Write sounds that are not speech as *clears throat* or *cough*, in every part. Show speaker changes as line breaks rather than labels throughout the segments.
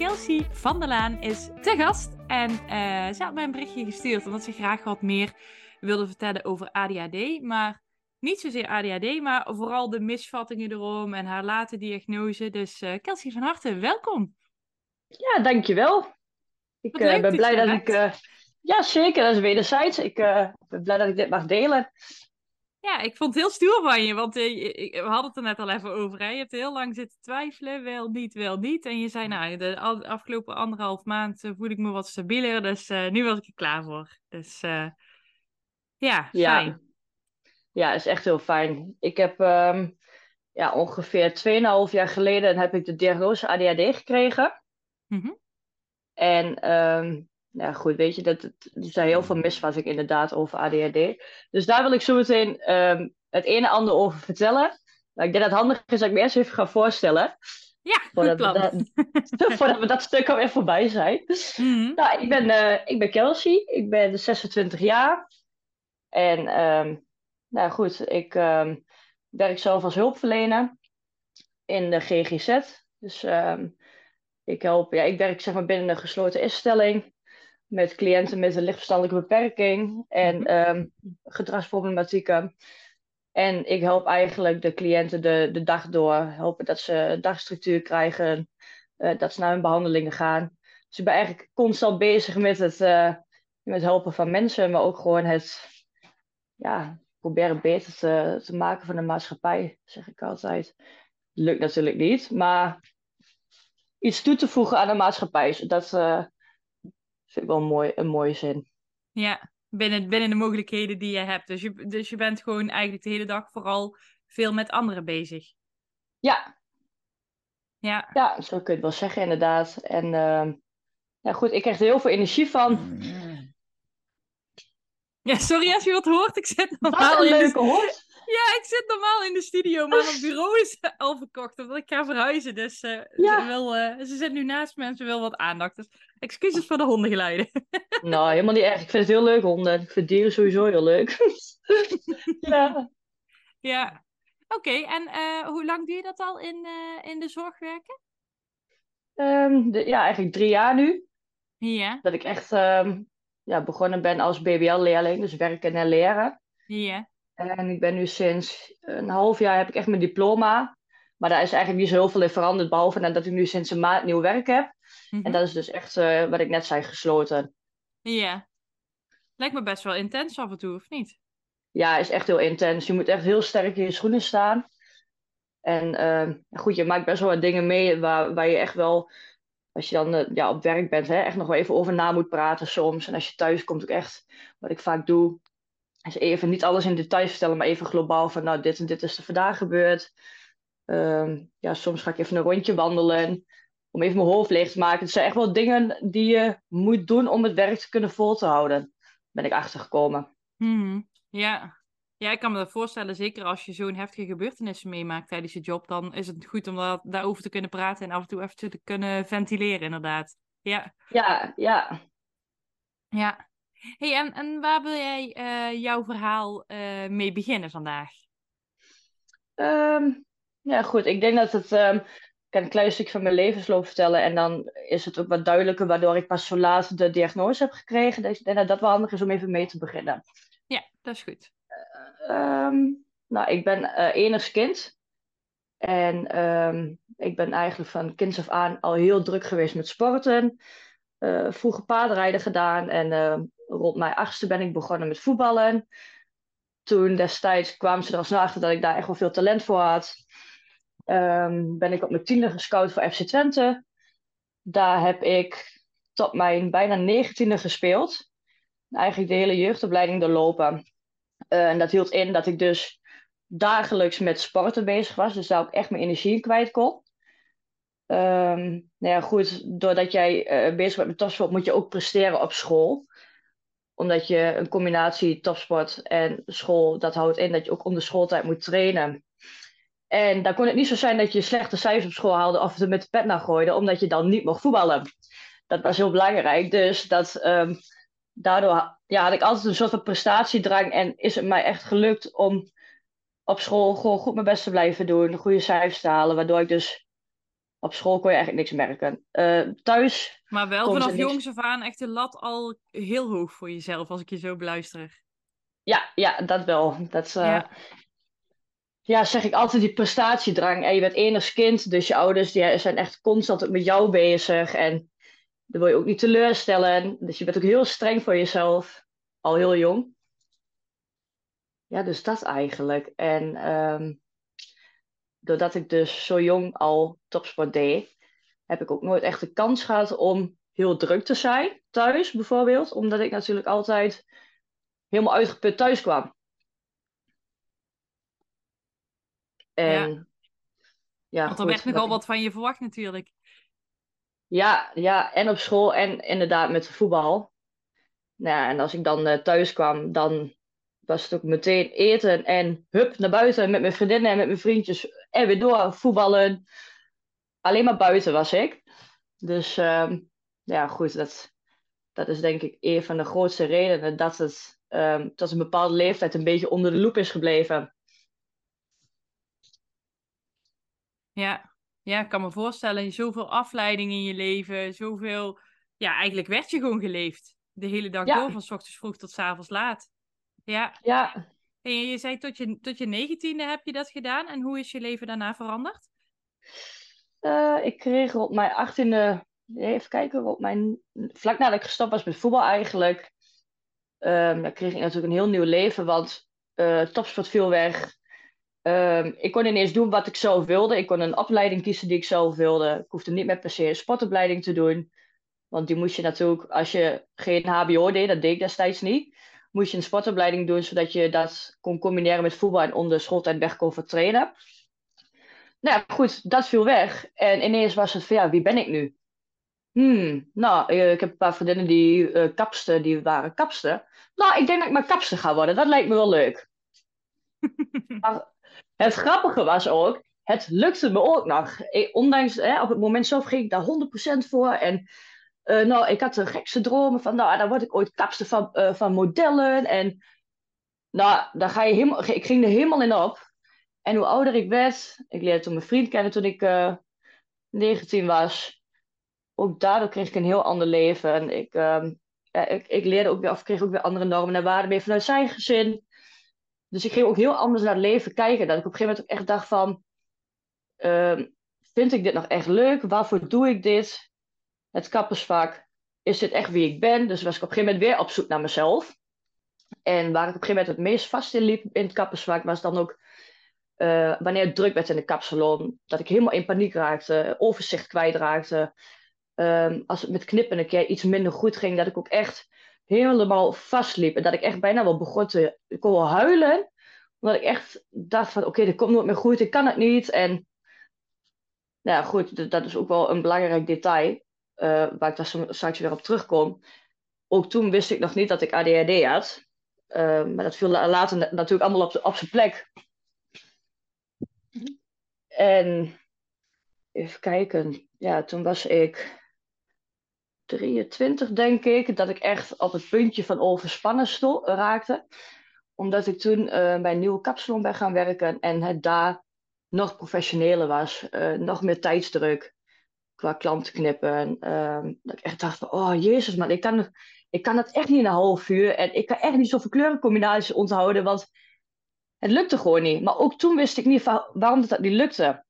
Kelsey van der Laan is te gast. En uh, ze had mij een berichtje gestuurd omdat ze graag wat meer wilde vertellen over ADHD. Maar niet zozeer ADHD, maar vooral de misvattingen erom en haar late diagnose. Dus uh, Kelsey van harte, welkom.
Ja, dankjewel. Ik uh, ben blij dat ik... ja, zeker. Dat is wederzijds. Ik ben blij dat ik dit mag delen.
Ja, ik vond het heel stoer van je, want uh, we hadden het er net al even over. Hè? Je hebt heel lang zitten twijfelen, wel niet, wel niet. En je zei, nou, de afgelopen anderhalf maand uh, voel ik me wat stabieler, dus uh, nu was ik er klaar voor. Dus ja, fijn. Ja.
ja, is echt heel fijn. Ik heb um, ja, ongeveer 2,5 jaar geleden heb ik de diagnose ADHD gekregen. Mm -hmm. En um, ja, goed, weet je, dat, er zijn heel veel misvattingen inderdaad over ADHD. Dus daar wil ik zo meteen um, het een en ander over vertellen. Maar ik denk dat het handig is dat ik me eerst even ga voorstellen.
Ja, voordat, we
dat, *laughs* voordat we dat stuk alweer voorbij zijn. Mm nou, ik, ben, uh, ik ben Kelsey, ik ben 26 jaar. En um, nou goed, ik um, werk zelf als hulpverlener in de GGZ. Dus ik help, ja, ik werk zeg maar binnen een gesloten instelling met cliënten met een lichtverstandelijke beperking en um, gedragsproblematieken. En ik help eigenlijk de cliënten de, de dag door, helpen dat ze dagstructuur krijgen, uh, dat ze naar hun behandelingen gaan. Dus ik ben eigenlijk constant bezig met het, uh, met helpen van mensen, maar ook gewoon het ja, proberen beter te, te maken van de maatschappij, zeg ik altijd. Lukt natuurlijk niet, maar iets toe te voegen aan de maatschappij, zodat, uh, vind ik wel een, mooi, een mooie zin.
Ja, binnen, binnen de mogelijkheden die je hebt. Dus je, dus je bent gewoon eigenlijk de hele dag vooral veel met anderen bezig.
Ja. Ja, ja zo kun je het wel zeggen inderdaad. En uh, ja, goed, ik krijg er heel veel energie van.
Ja, sorry als je wat hoort. Ik zit normaal
Wat een leuke hoort.
Ja, ik zit normaal in de studio, maar mijn bureau is *laughs* al verkocht omdat ik ga verhuizen. Dus uh, ja. ze, wil, uh, ze zit nu naast me en ze wil wat aandacht. Dus excuses voor de hondengeluiden. *laughs*
nou, helemaal niet erg. Ik vind het heel leuk, honden. Ik vind dieren sowieso heel leuk. *laughs*
ja. Ja. Oké, okay, en uh, hoe lang doe je dat al in, in de zorg werken?
Um, de, ja, eigenlijk drie jaar nu.
Ja.
Dat ik echt um, ja, begonnen ben als BBL-leerling, dus werken en leren.
Ja.
En ik ben nu sinds een half jaar heb ik echt mijn diploma. Maar daar is eigenlijk niet zo heel veel in veranderd. Behalve dat ik nu sinds een maand nieuw werk heb. En dat is dus echt uh, wat ik net zei, gesloten.
Ja. Lijkt me best wel intens af en toe, of niet?
Ja, is echt heel intens. Je moet echt heel sterk in je schoenen staan. En uh, goed, je maakt best wel wat dingen mee waar, waar je echt wel, als je dan uh, ja, op werk bent, hè, echt nog wel even over na moet praten soms. En als je thuis komt ook echt, wat ik vaak doe, dus even niet alles in details vertellen, maar even globaal van nou dit en dit is er vandaag gebeurd. Um, ja, soms ga ik even een rondje wandelen om even mijn hoofd leeg te maken. Het zijn echt wel dingen die je moet doen om het werk te kunnen vol te houden. Ben ik achtergekomen.
Hmm, ja. ja, ik kan me dat voorstellen. Zeker als je zo'n heftige gebeurtenissen meemaakt tijdens je job. Dan is het goed om dat, daarover te kunnen praten en af en toe even te kunnen ventileren, inderdaad. Ja,
ja. Ja,
ja. Hey, en, en waar wil jij uh, jouw verhaal uh, mee beginnen vandaag?
Um, ja, goed. Ik denk dat het. Um, ik kan een klein stukje van mijn levensloop vertellen. En dan is het ook wat duidelijker waardoor ik pas zo laat de diagnose heb gekregen. Dus ik denk dat dat wel handig is om even mee te beginnen.
Ja, dat is goed.
Uh, um, nou, ik ben uh, enigskind. En um, ik ben eigenlijk van kinds af aan al heel druk geweest met sporten. Uh, vroeger paardrijden gedaan en rond mijn achtste ben ik begonnen met voetballen. Toen destijds kwamen ze er al snel achter dat ik daar echt wel veel talent voor had. Um, ben ik op mijn tiende gescout voor FC Twente. Daar heb ik tot mijn bijna negentiende gespeeld. Eigenlijk de hele jeugdopleiding doorlopen. Uh, en dat hield in dat ik dus dagelijks met sporten bezig was. Dus daar ook echt mijn energie kwijt kon. Um, nou ja, goed, doordat jij uh, bezig bent met topsport, moet je ook presteren op school. Omdat je een combinatie topsport en school, dat houdt in dat je ook onder schooltijd moet trainen. En dan kon het niet zo zijn dat je slechte cijfers op school haalde of het met de pet naar gooide, omdat je dan niet mocht voetballen. Dat was heel belangrijk. Dus dat, um, daardoor ja, had ik altijd een soort van prestatiedrang en is het mij echt gelukt om op school gewoon goed mijn best te blijven doen, goede cijfers te halen, waardoor ik dus op school kon je eigenlijk niks merken. Uh, thuis.
Maar wel vanaf jongs af aan echt de lat al heel hoog voor jezelf, als ik je zo beluister.
Ja, ja dat wel. Dat, uh, ja. ja. zeg ik altijd die prestatiedrang. En je bent enigst kind, dus je ouders die zijn echt constant met jou bezig. En dan wil je ook niet teleurstellen. Dus je bent ook heel streng voor jezelf, al heel jong. Ja, dus dat eigenlijk. En um, doordat ik dus zo jong al topsport deed, heb ik ook nooit echt de kans gehad om heel druk te zijn thuis, bijvoorbeeld. Omdat ik natuurlijk altijd helemaal uitgeput thuis kwam.
En ja, ja Want er werd nogal wat van je verwacht natuurlijk.
Ja, ja, en op school en inderdaad met voetbal. Nou, en als ik dan uh, thuis kwam, dan was het ook meteen eten en hup naar buiten met mijn vriendinnen en met mijn vriendjes. En weer door voetballen. Alleen maar buiten was ik. Dus uh, ja, goed, dat, dat is denk ik een van de grootste redenen dat het um, tot een bepaalde leeftijd een beetje onder de loep is gebleven.
Ja, ja, ik kan me voorstellen, zoveel afleiding in je leven, zoveel... Ja, eigenlijk werd je gewoon geleefd. De hele dag door, van s ochtends vroeg tot s avonds laat. Ja.
Ja.
En je, zei tot je, tot je negentiende heb je dat gedaan. En hoe is je leven daarna veranderd?
Uh, ik kreeg op mijn achttiende, even kijken, op mijn, vlak nadat ik gestopt was met voetbal eigenlijk, dan kreeg ik natuurlijk een heel nieuw leven, want uh, topsport viel weg. Um, ik kon ineens doen wat ik zelf wilde. Ik kon een opleiding kiezen die ik zelf wilde. Ik hoefde niet meer per se een sportopleiding te doen. Want die moest je natuurlijk, als je geen HBO deed, dat deed ik destijds niet, moest je een sportopleiding doen, zodat je dat kon combineren met voetbal en onder schooltijd weg kon vertrainen. Nou ja, goed, dat viel weg. En ineens was het van, ja, wie ben ik nu? Hmm, nou, eh, ik heb een paar vriendinnen die uh, kapsten, die waren kapsten. Nou, ik denk dat ik maar kapster ga worden. Dat lijkt me wel leuk. *laughs* maar het grappige was ook, het lukte me ook nog. ondanks, hè, op het moment zelf ging ik daar 100% voor. En uh, nou, ik had de gekste dromen van, nou, dan word ik ooit kapster van, uh, van modellen. En nou, daar ga je helemaal, ik ging er helemaal in op. En hoe ouder ik werd, ik leerde toen mijn vriend kennen toen ik uh, eh, 19 was. Ook daardoor kreeg ik een heel ander leven. En ik, uh, ik, ik leerde ook weer, of kreeg ook weer andere normen en waarden mee vanuit zijn gezin. Dus ik ging ook heel anders naar het leven kijken. Dat ik op een gegeven moment ook echt dacht van, uh, vind ik dit nog echt leuk? Waarvoor doe ik dit? het kappersvak, is dit echt wie ik ben? Dus was ik op een gegeven moment weer op zoek naar mezelf. En waar ik op een gegeven moment het meest vast in liep in het kappersvak, was dan ook uh, wanneer het druk werd in de kapsalon. Dat ik helemaal in paniek raakte, overzicht kwijtraakte. Um, als het met knippen een keer iets minder goed ging, dat ik ook echt helemaal vastliep. En dat ik echt bijna wel begon te ik huilen. Omdat ik echt dacht van, oké, okay, dit komt nooit meer goed, ik kan het niet. En nou ja, goed, dat is ook wel een belangrijk detail. Uh, waar ik daar straks weer op terugkom. Ook toen wist ik nog niet dat ik ADHD had. Uh, maar dat viel later natuurlijk allemaal op, op zijn plek. En even kijken. Ja, toen was ik 23, denk ik, dat ik echt op het puntje van overspannen raakte. Omdat ik toen uh, bij een nieuwe kapsalon ben gaan werken en het daar nog professioneler was. Uh, nog meer tijdsdruk qua klanten knippen. Uh, dat ik echt dacht van, oh jezus man, ik kan, ik kan het echt niet een half uur. En ik kan echt niet zoveel kleurencombinaties onthouden, want het lukte gewoon niet. Maar ook toen wist ik niet waarom dat niet lukte.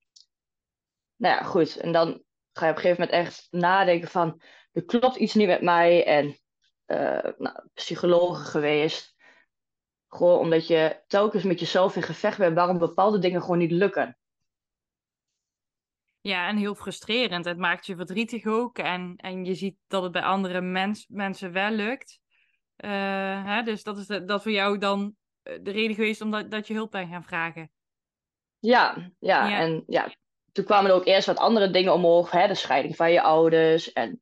Nou ja, goed. En dan ga je op een gegeven moment echt nadenken van, er klopt iets niet met mij. En uh, nou, psychologen geweest. Gewoon omdat je telkens met jezelf in gevecht bent waarom bepaalde dingen gewoon niet lukken.
Ja, en heel frustrerend. Het maakt je verdrietig ook. En, en je ziet dat het bij andere mens, mensen wel lukt. Uh, hè? Dus dat is dat voor jou dan eh, de reden geweest omdat dat je hulp bent gaan vragen.
Ja, ja, En ja, toen kwamen er ook eerst wat andere dingen omhoog. Hè, de scheiding van je ouders. En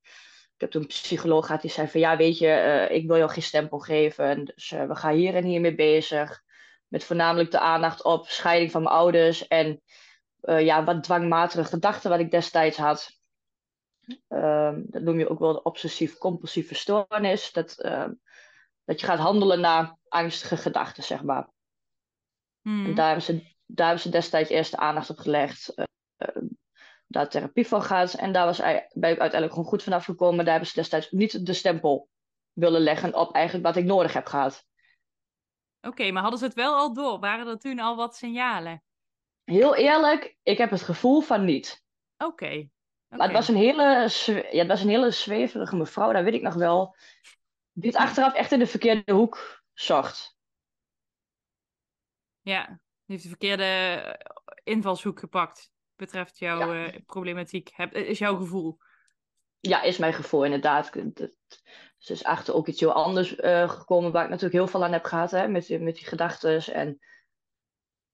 ik heb toen een psycholoog gehad die zei van ja, weet je, uh, ik wil jou geen stempel geven. Dus uh, we gaan hier en hier mee bezig. Met voornamelijk de aandacht op scheiding van mijn ouders. En uh, ja, wat dwangmatige gedachten wat ik destijds had. Ehm, dat noem je ook wel de obsessief-compulsieve stoornis. Dat, ehm, dat je gaat handelen naar angstige gedachten, zeg maar. Hmm. En daar hebben, ze, daar hebben ze destijds eerst de aandacht op gelegd. Uh, daar therapie van gaat. En daar was, ben ik uiteindelijk gewoon goed vanaf gekomen. Daar hebben ze destijds niet de stempel willen leggen op eigenlijk wat ik nodig heb gehad.
Oké, maar hadden ze het wel al door? Waren er toen al wat signalen?
Heel eerlijk, ik heb het gevoel van niet.
Oké.
Maar het was, een hele, ja, het was een hele zweverige mevrouw, dat weet ik nog wel. Die het achteraf echt in de verkeerde hoek zocht.
Ja, die heeft de verkeerde eh, invalshoek gepakt. Betreft jouw ja. uh, problematiek. Heb, is jouw gevoel?
Ja, is mijn gevoel inderdaad. Ze is achter ook iets heel anders uh, gekomen waar ik natuurlijk heel veel aan heb gehad. Hè, met, met die gedachten. En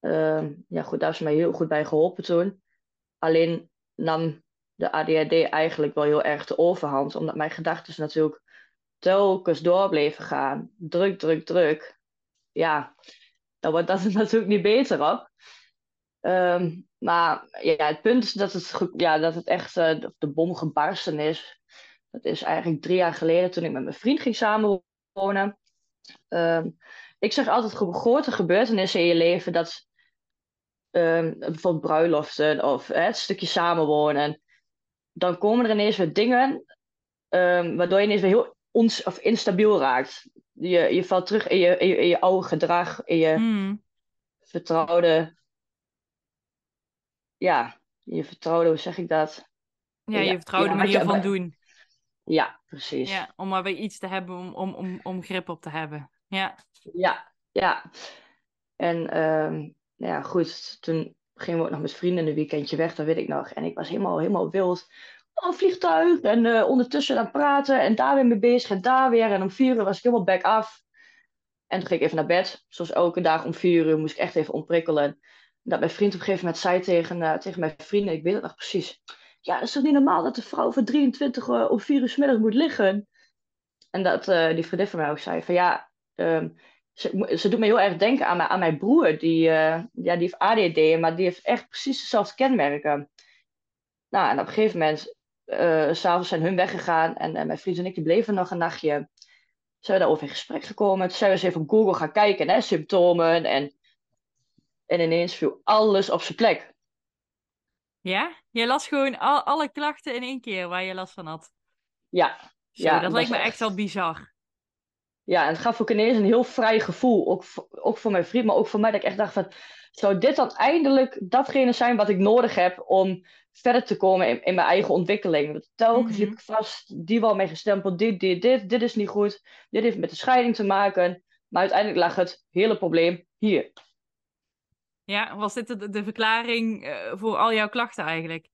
uh, ja, goed, daar is mij heel goed bij geholpen toen. Alleen nam de ADHD eigenlijk wel heel erg de overhand. Omdat mijn gedachten natuurlijk telkens door bleven gaan. Druk, druk, druk. Ja, dan wordt dat *laughs* natuurlijk niet beter op. Um, maar ja, het punt is dat het, ja, dat het echt uh, de bom gebarsten is. Dat is eigenlijk drie jaar geleden toen ik met mijn vriend ging samenwonen. Um, ik zeg altijd grote gebeurtenissen in je leven. Dat um, bijvoorbeeld bruiloften of hè, het stukje samenwonen dan komen er ineens weer dingen waardoor je ineens weer heel ons, of instabiel raakt. Je, je valt terug in je, in je, in je oude gedrag, in je mm. vertrouwde. Ja, je vertrouwde, hoe zeg ik dat?
Ja, je vertrouwde ja, manier van doen.
Ja, precies.
Ja, om maar weer iets te hebben om, om, om, om grip op te hebben. Ja,
ja. ja. En um, ja, goed, toen gingen we ook nog met vrienden een weekendje weg, dat weet ik nog. En ik was helemaal, helemaal wild. Een vliegtuig. En uh, ondertussen aan praten. En daar weer mee bezig. En daar weer. En om vier uur was ik helemaal back af. En toen ging ik even naar bed. Zoals elke dag om vier uur moest ik echt even ontprikkelen. Dat mijn vriend op een gegeven moment zei tegen, uh, tegen mijn vrienden. Ik weet het nog precies. Ja, is toch niet normaal dat de vrouw voor 23 uh, om vier uur s middag moet liggen? En dat die vriendin van mij ook zei van ja... Um, ze, doet me heel erg denken aan aan mijn broer. Die, ja, die heeft ADD, maar die heeft echt precies dezelfde kenmerken. Nou, en op een gegeven moment, uh, s'avonds zijn hun weggegaan. En, mijn vriend en ik die bleven nog een nachtje. Zijn we daarover in gesprek gekomen. Toen zijn we eens even op Google gaan kijken, hè, symptomen. En, en ineens viel alles op zijn plek.
Ja? Je las gewoon al, alle klachten in één keer waar je last van had?
Ja.
Zo, ja dat lijkt me echt wel bizar
ja, en het gaf ook ineens een heel vrij gevoel. Ook, ook voor mijn vriend, maar ook voor mij. Dat ik echt dacht van, zou dit dan eindelijk datgene zijn wat ik nodig heb om verder te komen in, in mijn eigen ontwikkeling? Telkens mm liep ik vast, die wel mee gestempeld, dit, dit, dit, dit is niet goed. Dit heeft met de scheiding te maken. Maar uiteindelijk lag het hele probleem hier.
Ja, was dit de, de verklaring uh, voor al jouw klachten eigenlijk?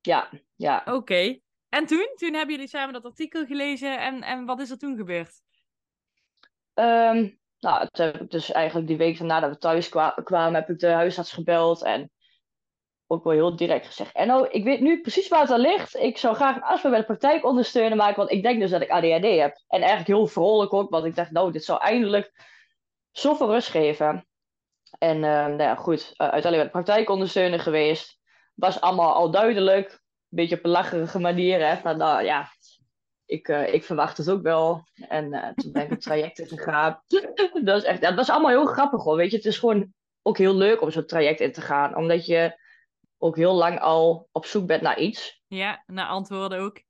Ja, ja.
Oké. En toen? Toen hebben jullie samen dat artikel gelezen en, en wat is er toen gebeurd?
Um, nou, toen heb ik dus eigenlijk die week nadat we thuis kwamen, heb ik de huisarts gebeld en ook wel heel direct gezegd. En nou, ik weet nu precies waar het aan ligt. Ik zou graag een afspraak bij de praktijk ondersteunen maken, want ik denk dus dat ik ADHD heb. En eigenlijk heel vrolijk ook, want ik dacht, nou, dit zou eindelijk zoveel rust geven. En uh, nou ja, goed, uh, uiteindelijk bij de praktijkondersteuner geweest. Was allemaal al duidelijk. Een beetje op een lacherige manier. Hè? Maar nou ja, ik, uh, ik verwacht het ook wel. En uh, toen ben ik het traject gegaan. *laughs* dat is echt, het was allemaal heel grappig hoor. Weet je, het is gewoon ook heel leuk om zo'n traject in te gaan. Omdat je ook heel lang al op zoek bent naar iets.
Ja, naar antwoorden ook.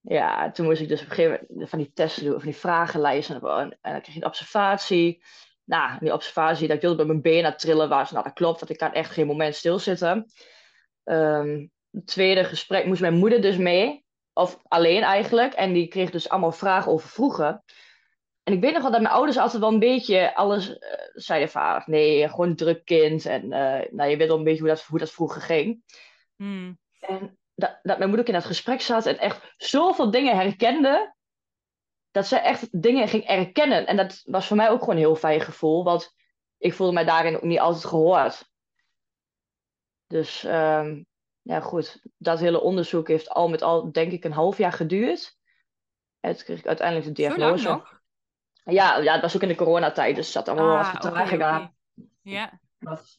Ja, toen moest ik dus op een gegeven moment van die testen doen, van die vragenlijsten. En dan kreeg je een observatie. Nou, die observatie dat ik wilde bij mijn benen trillen was. Nou, dat klopt, want ik kan echt geen moment stilzitten. Um, het tweede gesprek moest mijn moeder dus mee. Of alleen eigenlijk. En die kreeg dus allemaal vragen over vroeger. En ik weet nog wel dat mijn ouders altijd wel een beetje alles uh, zeiden van... Nee, gewoon druk kind. En uh, nou, je weet wel een beetje hoe dat, hoe dat vroeger ging. Hmm. En dat, dat mijn moeder ook in dat gesprek zat en echt zoveel dingen herkende. Dat ze echt dingen ging erkennen. En dat was voor mij ook gewoon een heel fijn gevoel. Want ik voelde mij daarin ook niet altijd gehoord. Dus um, ja, goed, dat hele onderzoek heeft al met al, denk ik, een half jaar geduurd. En toen kreeg ik uiteindelijk de diagnose.
nog?
Ja, ja, dat was ook in de coronatijd, dus dat allemaal ah, wat vertraging okay,
Ja.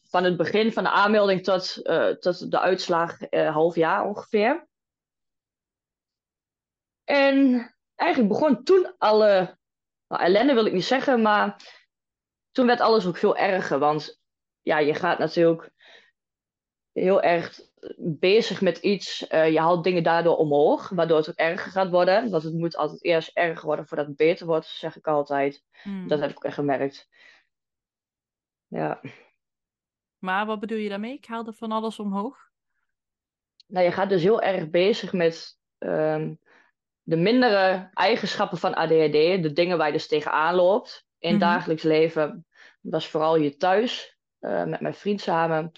Van het begin van de aanmelding tot, uh, tot de uitslag uh, half jaar ongeveer. En eigenlijk begon toen alle, nou, ellende wil ik niet zeggen, maar toen werd alles ook veel erger. Want ja, je gaat natuurlijk heel erg bezig met iets. Uh, je haalt dingen daardoor omhoog, waardoor het ook erger gaat worden. Want het moet altijd eerst erger worden voordat het beter wordt, zeg ik altijd. Hmm. Dat heb ik ook echt gemerkt. Ja.
Maar wat bedoel je daarmee? Ik haalde van alles omhoog.
Nou, je gaat dus heel erg bezig met um, de mindere eigenschappen van ADHD, de dingen waar je dus tegenaan loopt in mhm. dagelijks leven. Dat was vooral je thuis, uh, met mijn vriend samen.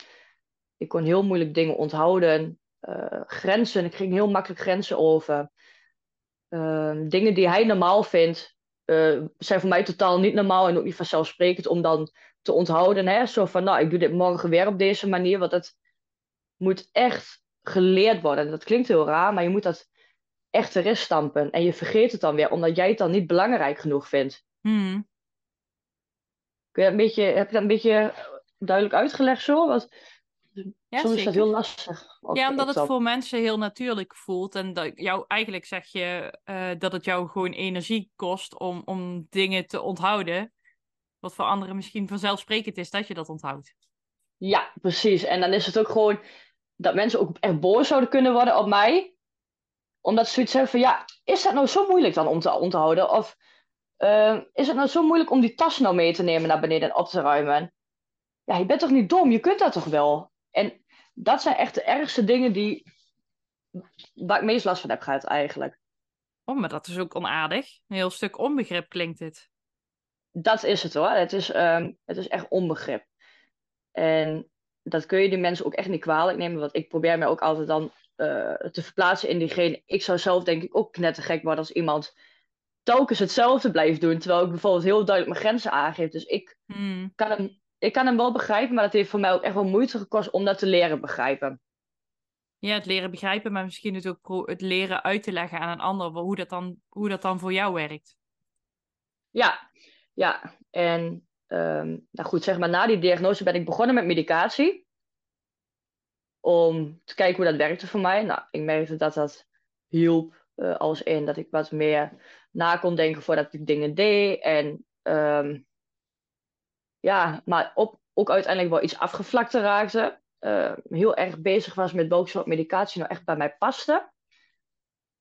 Ik kon heel moeilijk dingen onthouden. Uh, grenzen, ik ging heel makkelijk grenzen over. Uh, dingen die hij normaal vindt, uh, zijn voor mij totaal niet normaal en ook niet vanzelfsprekend om dan te onthouden. Hè? Zo van, nou, ik doe dit morgen weer op deze manier, want het moet echt geleerd worden. Dat klinkt heel raar, maar je moet dat echt erin stampen. En je vergeet het dan weer, omdat jij het dan niet belangrijk genoeg vindt.
Hmm.
Kun je een beetje, heb je dat een beetje duidelijk uitgelegd zo? Want ja, soms is dat heel lastig.
Ja, omdat het voor mensen heel natuurlijk voelt. En dat jou, eigenlijk zeg je uh, dat het jou gewoon energie kost om, om dingen te onthouden. Wat voor anderen misschien vanzelfsprekend is dat je dat onthoudt.
Ja, precies. En dan is het ook gewoon dat mensen ook echt boos zouden kunnen worden op mij. Omdat ze zoiets hebben van, ja, is dat nou zo moeilijk dan om te onthouden? Of uh, is het nou zo moeilijk om die tas nou mee te nemen naar beneden en op te ruimen? Ja, je bent toch niet dom? Je kunt dat toch wel? En dat zijn echt de ergste dingen die, waar ik meest last van heb gehad eigenlijk.
Oh, maar dat is ook onaardig. Een heel stuk onbegrip klinkt dit.
Dat is het hoor. Het is, um, het is echt onbegrip. En dat kun je die mensen ook echt niet kwalijk nemen. Want ik probeer me ook altijd dan uh, te verplaatsen in diegene. Ik zou zelf denk ik ook knettergek worden als iemand telkens hetzelfde blijft doen. Terwijl ik bijvoorbeeld heel duidelijk mijn grenzen aangeef. Dus ik
hmm.
kan hem ik kan hem wel begrijpen, maar het heeft voor mij ook echt wel moeite gekost om dat te leren begrijpen.
Ja, het leren begrijpen, maar misschien het ook het leren uit te leggen aan een ander, hoe dat dan, hoe dat dan voor jou werkt.
Ja, ja. En um, nou goed, zeg maar, na die diagnose ben ik begonnen met medicatie. Om te kijken hoe dat werkte voor mij. Nou, ik merkte dat dat hielp uh, als in dat ik wat meer na kon denken voordat ik dingen deed. En um, ja, maar op, ook uiteindelijk wel iets afgevlakter raakte. Uh, heel erg bezig was met welke soort medicatie nou echt bij mij paste.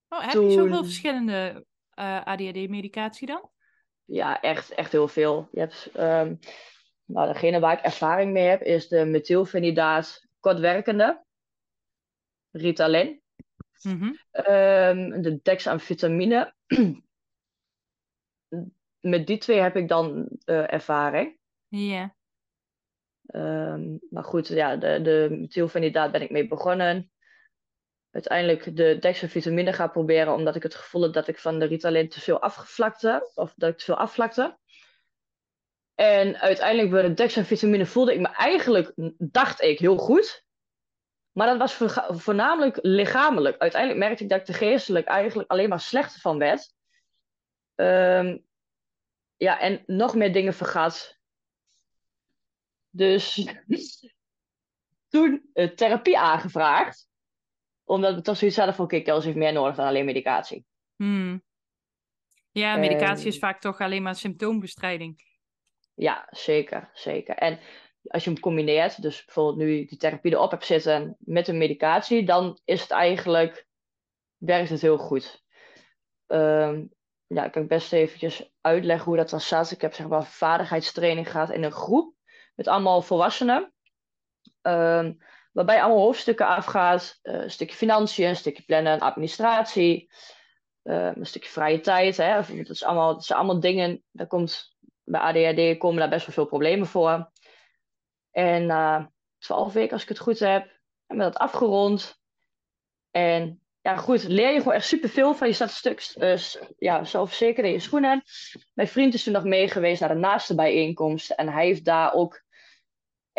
Oh, heb je zoveel verschillende uh, eh, ADHD-medicatie dan?
Ja, echt, echt heel veel. Je hebt, um, nou, degene waar ik ervaring mee heb is de methylfenidaat kortwerkende. Ritalin.
Mm -hmm.
um, de dexamfetamine. *clears throat* Met die twee heb ik dan uh, ervaring.
Ja.
Um, maar goed, ja, de, de methylfenidaat ben ik mee begonnen. Uiteindelijk de dexavitamine ga proberen, omdat ik het gevoel heb dat ik van de Ritalin te veel afvlakte. Of dat ik te veel afvlakte. En uiteindelijk bij de dexavitamine voelde ik me eigenlijk, dacht ik, heel goed. Maar dat was voornamelijk lichamelijk. Uiteindelijk merkte ik dat ik er geestelijk eigenlijk alleen maar slechter van werd. Um, ja, en nog meer dingen vergat dus toen uh, therapie aangevraagd. Omdat we toch zoiets hadden van, oké, okay, Kels heeft meer nodig dan alleen medicatie.
Hmm. Ja, medicatie is vaak toch alleen maar symptoombestrijding.
Ja, zeker, zeker. En als je hem combineert, dus bijvoorbeeld nu die therapie erop hebt zitten met een medicatie, dan is het eigenlijk, werkt het heel goed. Um, ja, ik kan best eventjes uitleggen hoe dat dan staat. Ik heb zeg maar vaardigheidstraining gehad in een groep met allemaal volwassenen. Um, waarbij allemaal hoofdstukken afgaat. Uh, een stukje financiën, een stukje plannen, administratie. Uh, een stukje vrije tijd. Hè. Dat, is allemaal, dat zijn allemaal dingen. Daar komt, bij ADHD komen daar best wel veel problemen voor. En na twaalf weken, als ik het goed heb, hebben we dat afgerond. En ja, goed, leer je gewoon echt superveel van. Je staat een stuk uh, ja, zelfverzekerd in je schoenen. Mijn vriend is toen nog mee geweest naar de naaste bijeenkomst. En hij heeft daar ook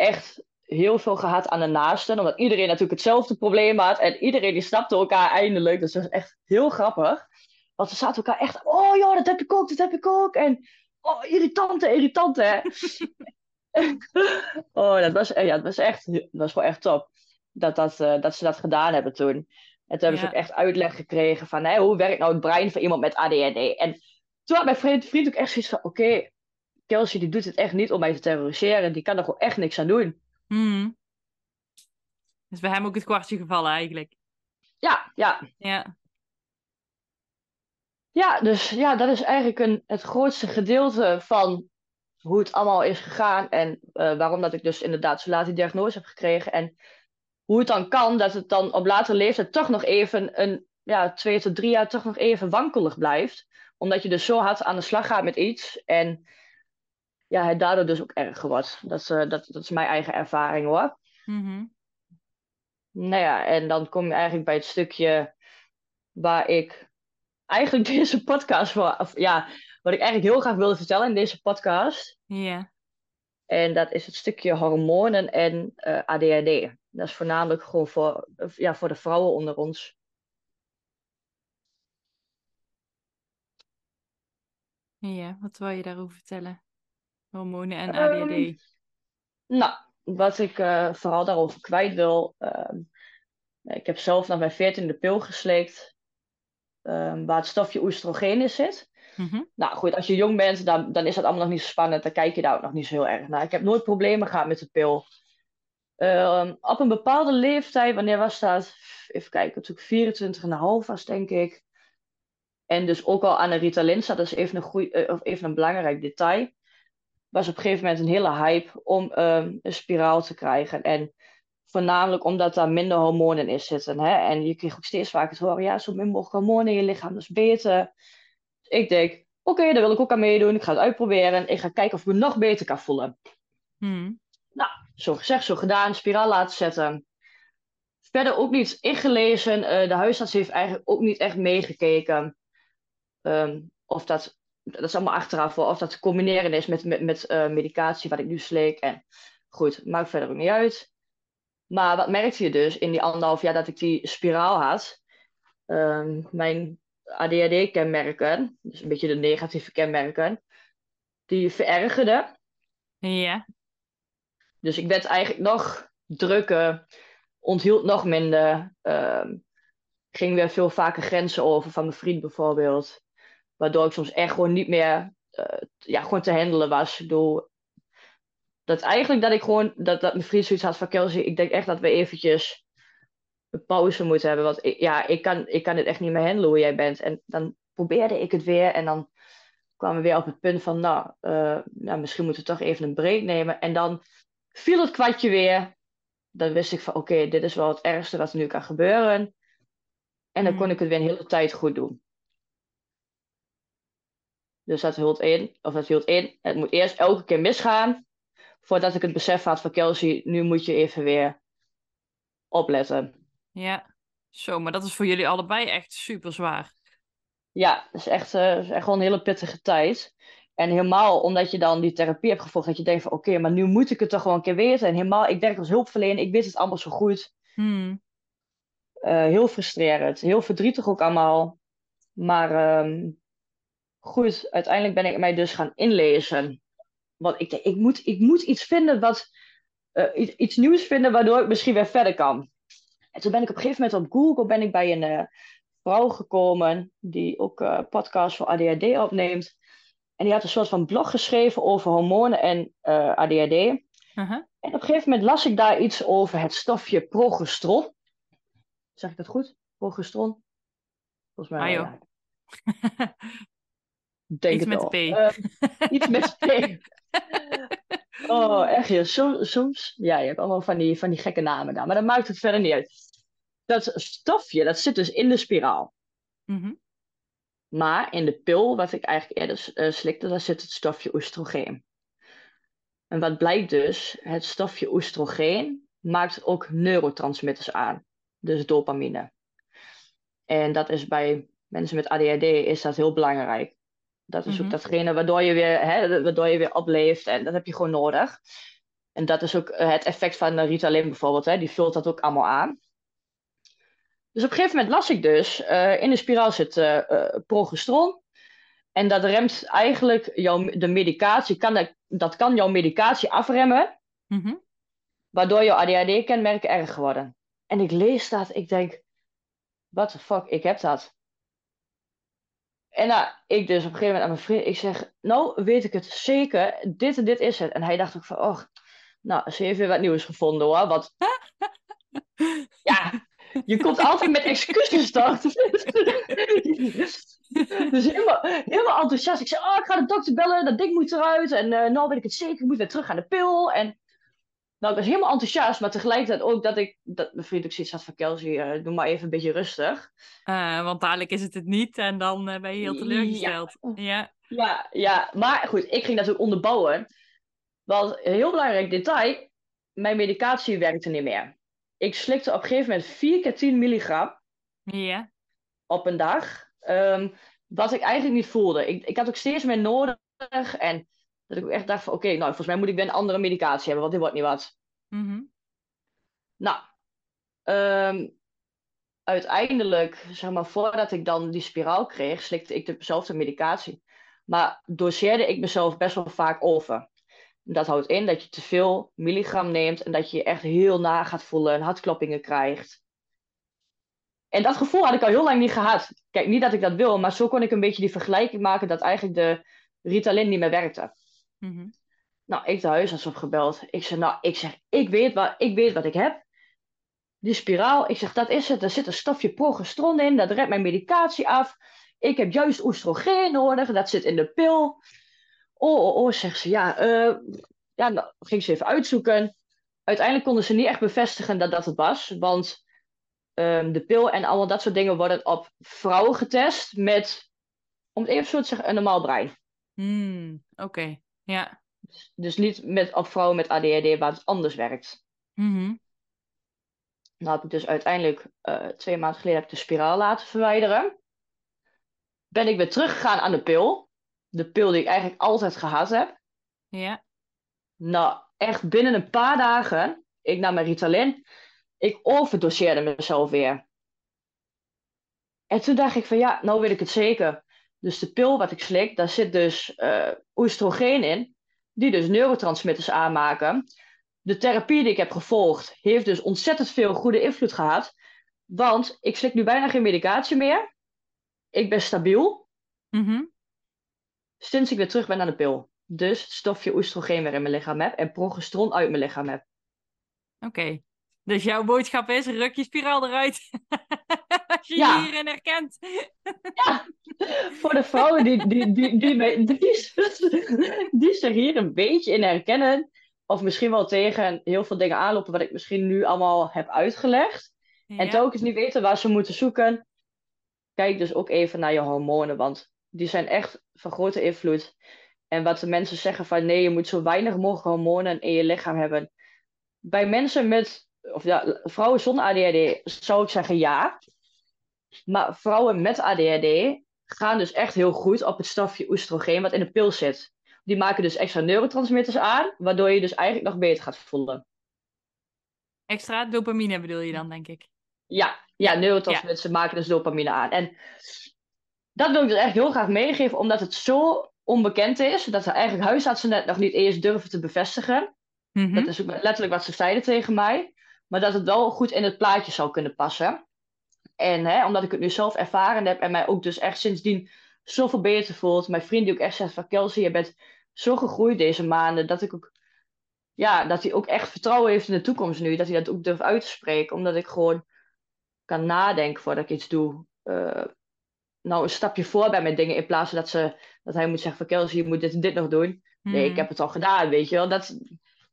echt heel veel gehad aan de naasten. Omdat iedereen natuurlijk hetzelfde probleem had. En iedereen die snapte elkaar eindelijk. Dus dat was echt heel grappig. Want ze zaten elkaar echt... Oh ja, dat heb ik ook, dat heb ik ook. En oh, irritante, irritante. Hè? *laughs* oh, dat was, ja, dat was echt... Dat was wel echt top. Dat, dat, uh, dat ze dat gedaan hebben toen. En toen hebben ze ook echt uitleg gekregen van... Hè, hoe werkt nou het brein van iemand met ADHD? En toen had mijn vriend, vriend ook echt zoiets van... Oké, Kelsey die doet het echt niet om mij te terroriseren. Die kan er gewoon echt niks aan doen.
Hmm. Dus bij hem ook het kwartje gevallen eigenlijk.
Ja, ja.
Ja.
Ja, dus ja, dat is eigenlijk een, het grootste gedeelte van hoe het allemaal is gegaan. En uh, waarom dat ik dus inderdaad zo laat die diagnose heb gekregen. En hoe het dan kan dat het dan op latere leeftijd toch nog even een ja, twee tot drie jaar toch nog even wankelig blijft. Omdat je dus zo hard aan de slag gaat met iets. En ja, het daardoor dus ook erger wordt. Dat is, uh, dat, dat is mijn eigen ervaring hoor.
Mm
Nou ja, en dan kom je eigenlijk bij het stukje waar ik eigenlijk *laughs* deze podcast voor, of, ja, wat ik eigenlijk heel graag wilde vertellen in deze podcast.
Ja.
En dat is het stukje hormonen en uh, eh, ADHD. Dat is voornamelijk gewoon voor, ja, voor de vrouwen onder ons.
Ja, wat wil je daarover vertellen? Hormonen en ADHD. Um,
nou, wat ik uh, vooral daarover kwijt wil. Uh, ik heb zelf naar mijn veertiende pil geslikt. Um, waar het stofje oestrogeen in zit.
Mm -hmm.
Nou goed, als je jong bent, dan, dan is dat allemaal nog niet zo spannend. Dan kijk je daar ook nog niet zo heel erg naar. Ik heb nooit problemen gehad met de pil. Um, op een bepaalde leeftijd, wanneer was dat? Even kijken, toen ik 24,5 was, denk ik. En dus ook al aan de Ritalin zat, dat is even een, goeie, uh, of even een belangrijk detail was op een gegeven moment een hele hype om um, een spiraal te krijgen. En voornamelijk omdat daar minder hormonen in zitten. Hè? En je kreeg ook steeds vaker te horen, ja, zo min mogelijk hormonen in je lichaam, is beter. Dus ik denk, oké, daar wil ik ook aan meedoen. Ik ga het uitproberen. Ik ga kijken of ik me nog beter kan voelen.
Hmm.
Nou, zo gezegd, zo gedaan. Spiraal laten zetten. Verder ook niet ingelezen. Uh, de huisarts heeft eigenlijk ook niet echt meegekeken. Um, of dat dat is allemaal achteraf of dat te combineren is met, met, met uh, medicatie wat ik nu slik. En goed, maakt verder ook niet uit. Maar wat merkte je dus in die anderhalf jaar dat ik die spiraal had? Um, mijn ADHD-kenmerken, dus een beetje de negatieve kenmerken, die verergerden.
Ja.
Dus ik werd eigenlijk nog drukker, onthield nog minder, um, ging weer veel vaker grenzen over van mijn vriend bijvoorbeeld. Waardoor ik soms echt gewoon niet meer uh, ja, gewoon te handelen was. Ik bedoel, dat eigenlijk dat ik gewoon, dat, dat mijn vriend zoiets had van Kelsey, ik denk echt dat we eventjes een pauze moeten hebben. Want ik, ja, ik kan, ik kan het echt niet meer handelen hoe jij bent. En dan probeerde ik het weer en dan kwamen we weer op het punt van, nou, uh, nou misschien moeten we toch even een break nemen. En dan viel het kwartje weer. Dan wist ik van, oké, dit is wel het ergste wat er nu kan gebeuren. En dan mm. kon ik het weer een hele tijd goed doen. Dus dat hield in, of dat hield in, het moet eerst elke keer misgaan, voordat ik het besef had van Kelsey, nu moet je even weer opletten.
Ja, zo, maar dat is voor jullie allebei echt super zwaar.
Ja, het is echt, uh, is echt wel een hele pittige tijd. En helemaal omdat je dan die therapie hebt gevolgd, dat je denkt van oké, maar nu moet ik het toch gewoon een keer weten. En helemaal, ik werk als hulpverlener, ik weet het allemaal zo goed.
Hmm.
Uh, heel frustrerend, heel verdrietig ook allemaal. Maar um, goed, uiteindelijk ben ik mij dus gaan inlezen. Want ik denk, ik moet, ik moet iets vinden wat, uh, iets, iets, nieuws vinden waardoor ik misschien weer verder kan. En toen ben ik op een gegeven moment op Google ben ik bij een uh, vrouw gekomen die ook uh, podcasts voor ADHD opneemt. En die had een soort van blog geschreven over hormonen en ADHD.
-huh.
En op een gegeven moment las ik daar iets over het stofje progesteron. Zeg ik dat goed? Progesteron?
Volgens mij. Ah. *laughs*
Denk
iets
met
P.
Uh, iets *laughs* met P. oh, echt ja. Soms, soms, ja, je hebt allemaal van die, van die gekke namen daar. Maar dat maakt het verder niet uit. Dat stofje, dat zit dus in de spiraal.
Mm -hmm.
Maar in de pil, wat ik eigenlijk eerder uh, slikte, daar zit het stofje oestrogeen. En wat blijkt dus, het stofje oestrogeen maakt ook neurotransmitters aan. Dus dopamine. En dat is bij mensen met ADHD is dat heel belangrijk. Dat is ook mhm. datgene waardoor je, weer, hè, waardoor je weer opleeft. En dat heb je gewoon nodig. En dat is ook het effect van Ritalin bijvoorbeeld. Hè? Die vult dat ook allemaal aan. Dus op een gegeven moment las ik dus, in de spiraal zit progesteron. En dat remt eigenlijk jouw, de medicatie, kan dat, dat kan jouw medicatie afremmen. Mm Waardoor jouw ADHD-kenmerken erg worden. En ik lees dat, ik denk, what the fuck, ik heb dat. En nou, ik dus op een gegeven moment aan mijn vriend, ik zeg, nou weet ik het zeker, dit en dit is het. En hij dacht ook van, oh, nou, ze heeft weer wat nieuws gevonden hoor. Wat... *laughs* ja, je komt altijd met excuses toch? *laughs* dus helemaal, helemaal enthousiast. Ik zei, oh, ik ga de dokter bellen, dat ding moet eruit. En uh, nou weet ik het zeker, ik moet weer terug aan de pil. En nou, ik was helemaal enthousiast, maar tegelijkertijd ook dat ik, dat mijn vriend ook zoiets had van Kelsey, uh, doe maar even een beetje rustig.
Uh, want dadelijk is het het niet en dan ben je heel teleurgesteld. Ja.
ja. Ja. ja, maar goed, ik ging dat ook onderbouwen. Want een heel belangrijk detail, mijn medicatie werkte niet meer. Ik slikte op een gegeven moment 4 keer 10 milligram
ja.
op een dag. Um, wat ik eigenlijk niet voelde. Ik, ik had ook steeds meer nodig. En dat ik echt dacht van oké, nou volgens mij moet ik weer een andere medicatie hebben, want dit wordt niet wat.
Mm
Nou, um, uiteindelijk, zeg maar, voordat ik dan die spiraal kreeg, slikte ik dezelfde medicatie. Maar doseerde ik mezelf best wel vaak over. Dat houdt in dat je te veel milligram neemt en dat je je echt heel na gaat voelen en hartkloppingen krijgt. En dat gevoel had ik al heel lang niet gehad. Kijk, niet dat ik dat wil, maar zo kon ik een beetje die vergelijking maken dat eigenlijk de Ritalin niet meer werkte.
Mhm.
Nou, ik de huisarts opgebeld. Ik zeg, nou, ik zeg, ik weet, wat, ik weet wat ik heb. Die spiraal, ik zeg, dat is het. Er zit een stofje progesteron in, dat redt mijn medicatie af. Ik heb juist oestrogeen nodig, dat zit in de pil. Oh, oh, oh, zegt ze, ja, uh, ja, nou, ging ze even uitzoeken. Uiteindelijk konden ze niet echt bevestigen dat dat het was, want um, de pil en allemaal dat soort dingen worden op vrouwen getest met, om het even zo te zeggen, een normaal brein.
Hmm, Oké, ja.
Dus, dus, niet met, vrouwen met ADHD waar het anders werkt.
Mm
Nou heb ik dus uiteindelijk uh, twee maanden geleden heb ik de spiraal laten verwijderen. Ben ik weer teruggegaan aan de pil. De pil die ik eigenlijk altijd gehad heb.
Ja.
Nou, echt binnen een paar dagen, ik nam mijn Ritalin, ik overdoseerde mezelf weer. En toen dacht ik van ja, nou weet ik het zeker. Dus de pil wat ik slik, daar zit dus uh, oestrogeen in, die dus neurotransmitters aanmaken. De therapie die ik heb gevolgd, heeft dus ontzettend veel goede invloed gehad. Want ik slik nu bijna geen medicatie meer. Ik ben stabiel.
Mm
Sinds ik weer terug ben naar de pil. Dus het stofje oestrogeen weer in mijn lichaam heb en progesteron uit mijn lichaam heb.
Oké. Dus jouw boodschap is, ruk je spiraal eruit. *laughs* Je hierin herkent. *laughs*
ja, voor de vrouwen die, die, die, die, *laughs* die, zich hier een beetje in herkennen. Of misschien wel tegen heel veel dingen aanlopen wat ik misschien nu allemaal heb uitgelegd. En telkens niet weten waar ze moeten zoeken. Kijk dus ook even naar je hormonen, want die zijn echt van grote invloed. En wat de mensen zeggen van nee, je moet zo weinig mogelijk hormonen in je lichaam hebben. Bij mensen met of ja, vrouwen zonder ADHD zou ik zeggen ja. Maar vrouwen met ADHD gaan dus echt heel goed op het stofje oestrogeen wat in de pil zit. Die maken dus extra neurotransmitters aan, waardoor je dus eigenlijk nog beter gaat voelen.
Extra dopamine bedoel je dan, denk ik?
Ja, ja neurotransmitters maken dus dopamine aan. En dat wil ik dus echt heel graag meegeven, omdat het zo onbekend is, dat er eigenlijk huisartsen het nog niet eens durven te bevestigen.
Mhm.
Dat is ook letterlijk wat ze zeiden tegen mij. Maar dat het wel goed in het plaatje zou kunnen passen. En hè, omdat ik het nu zelf ervaren heb en mij ook dus echt sindsdien zoveel beter voelt. Mijn vriend die ook echt zegt van Kelsey, je bent zo gegroeid deze maanden. Dat ik ook, ja, dat hij ook echt vertrouwen heeft in de toekomst nu. Dat hij dat ook durft uit te spreken. Omdat ik gewoon kan nadenken voordat ik iets doe. Uh, nou, een stapje voor bij mijn dingen. In plaats van dat, ze, dat hij moet zeggen van Kelsey, je moet dit en dit nog doen. Nee, ik hmm. heb het al gedaan, weet je wel. Dat,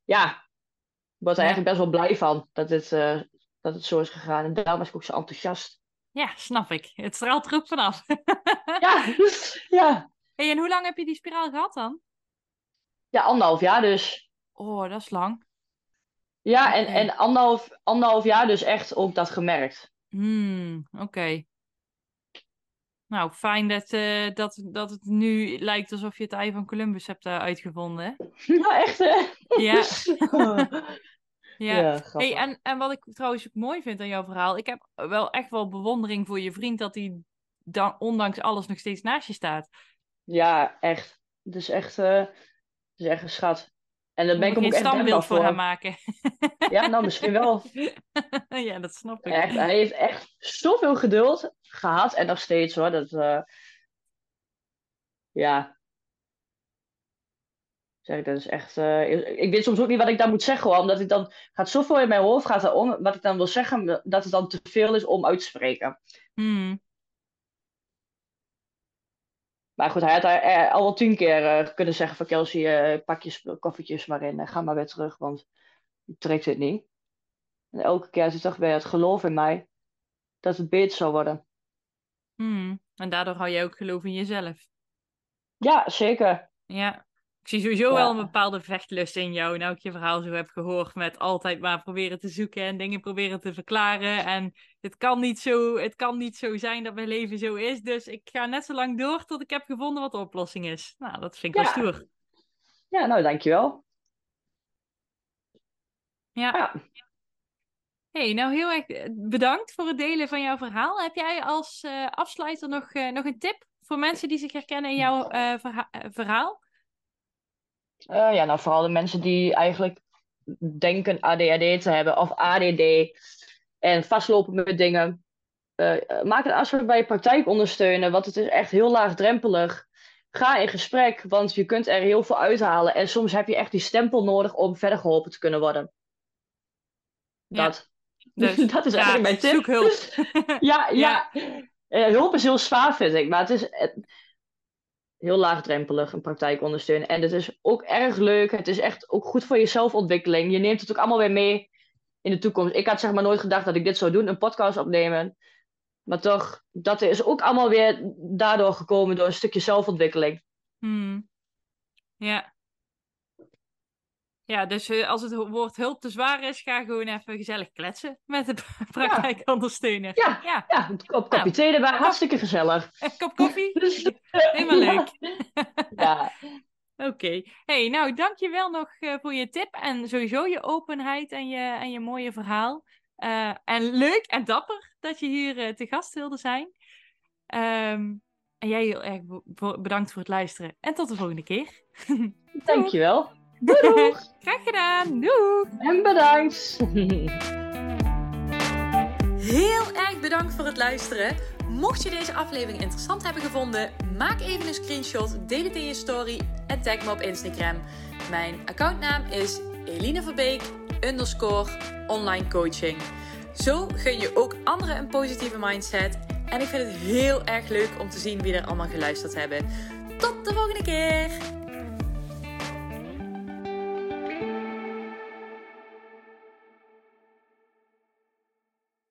ja, ik was er eigenlijk best wel blij van dat het, uh, dat het zo is gegaan. En daarom was ik ook zo enthousiast.
Ja, snap ik. Het straalt er ook vanaf. *laughs*
ja, *laughs* ja.
Hey, en hoe lang heb je die spiraal gehad dan?
Ja, anderhalf jaar dus.
Oh, dat is lang.
Ja, en, en anderhalf, anderhalf jaar dus echt ook dat gemerkt.
Hmm, oké. Nou, fijn dat, uh, dat, dat het nu lijkt alsof je het ei van Columbus hebt uh, uitgevonden.
Nou, *laughs* echt hè?
Ja. Ja. ja hey, en, en wat ik trouwens ook mooi vind aan jouw verhaal, ik heb wel echt wel bewondering voor je vriend dat hij dan ondanks alles nog steeds naast je staat.
Ja, echt. Is echt, uh, is echt een schat. En dan ben ik
hem
ook echt
standbeeld voor hem maken.
Ja, nou misschien wel. *laughs*
ja, dat snap ik.
Echt, hij heeft echt zoveel geduld gehad en nog steeds hoor. Dat, uh... ja. Zeg, dat is echt. Uh... ik weet soms ook niet wat ik dan moet zeggen hoor, omdat ik dan gaat zoveel in mijn hoofd gaat om wat ik dan wil zeggen, dat het dan te veel is om uit te spreken.
Hmm.
Maar goed, hij had er al wel tien keer uh, kunnen zeggen van Kelsey, uh, pak je koffertjes maar in en ga maar weer terug, want ik trek dit niet. En elke keer dacht ik bij het geloof in mij dat het beter zou worden.
Hmm. En daardoor hou je ook geloof in jezelf.
Ja, zeker.
Ja. Ik zie sowieso wel een bepaalde vechtlust in jou. Nou, ik je verhaal zo heb gehoord met altijd maar proberen te zoeken en dingen proberen te verklaren. En het kan niet zo, het kan niet zo zijn dat mijn leven zo is. Dus ik ga net zo lang door tot ik heb gevonden wat de oplossing is. Nou, dat vind ik wel stoer.
Ja, nou, dankjewel.
Ja. ja. hey, nou heel erg eh, bedankt voor het delen van jouw verhaal. Heb jij als uh, afsluiter nog, uh, nog een tip voor mensen die zich herkennen in jouw uh, verha verhaal?
Uh, ja, nou vooral de mensen die eigenlijk denken ADHD te hebben of ADD en vastlopen met dingen. Uh, maak een afspraak bij je praktijk ondersteunen, want het is echt heel laagdrempelig. Ga in gesprek, want je kunt er heel veel uithalen. En soms heb je echt die stempel nodig om verder geholpen te kunnen worden. Dat.
Dus, *laughs*
dat is eigenlijk mijn tip.
Zoek hulp. *laughs*
ja, ja. ja. hulp is heel zwaar, vind ik. Maar het is, heel laagdrempelig een praktijk ondersteunen. En het is ook erg leuk. Het is echt ook goed voor je zelfontwikkeling. Je neemt het ook allemaal weer mee in de toekomst. Ik had zeg maar nooit gedacht dat ik dit zou doen, een podcast opnemen. Maar toch, dat is ook allemaal weer daardoor gekomen door een stukje zelfontwikkeling.
Hmm. Ja. Ja, dus eh, als het woord hulp te zwaar is, ga gewoon even gezellig kletsen met de praktijkondersteuner.
Ja, ja. ja een kop, nou, thee erbij, hartstikke gezellig. *laughs*
Een kop koffie? *laughs* Helemaal leuk.
Ja. *laughs*
Oké. Okay. Hey, nou, dankjewel nog uh, voor je tip en sowieso je openheid en je, en je mooie verhaal. Uh, en leuk en dapper dat je hier uh, te gast wilde zijn. Um, en jij heel erg bedankt voor het luisteren. En tot de volgende keer.
Dankjewel. Doeg!
Graag gedaan. Doeg!
En bedankt.
Heel erg bedankt voor het luisteren. Mocht je deze aflevering interessant hebben gevonden, maak even een screenshot, deel het in je story en tag me op Instagram. Mijn accountnaam is Eline Verbeek underscore online coaching. Zo gun je ook anderen een positieve mindset. En ik vind het heel erg leuk om te zien wie er allemaal geluisterd hebben. Tot de volgende keer!